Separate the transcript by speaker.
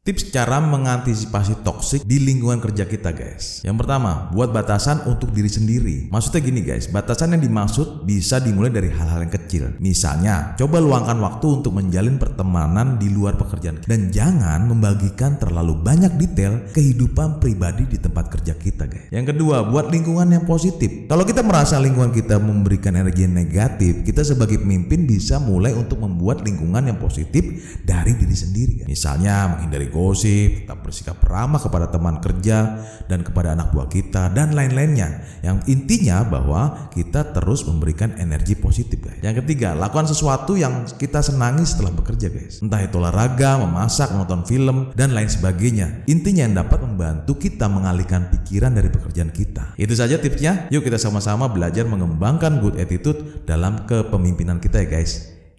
Speaker 1: Tips cara mengantisipasi toksik di lingkungan kerja kita guys. Yang pertama, buat batasan untuk diri sendiri. Maksudnya gini guys, batasan yang dimaksud bisa dimulai dari hal-hal yang kecil. Misalnya, coba luangkan waktu untuk menjalin pertemanan di luar pekerjaan Dan jangan membagikan terlalu banyak detail kehidupan pribadi di tempat kerja kita guys. Yang kedua, buat lingkungan yang positif. Kalau kita merasa lingkungan kita memberikan energi yang negatif Kita sebagai pemimpin bisa mulai untuk membuat lingkungan yang positif dari diri sendiri guys. Misalnya, menghindari gosip, tetap bersikap ramah kepada teman kerja dan kepada anak buah kita dan lain-lainnya. Yang intinya bahwa kita terus memberikan energi positif guys. Yang ketiga, lakukan sesuatu yang kita senangi setelah bekerja guys. Entah itu olahraga, memasak, menonton film dan lain sebagainya. Intinya yang dapat membantu kita mengalihkan pikiran dari pekerjaan kita. Itu saja tipsnya. Yuk kita sama-sama belajar mengembangkan good attitude dalam kepemimpinan kita ya guys.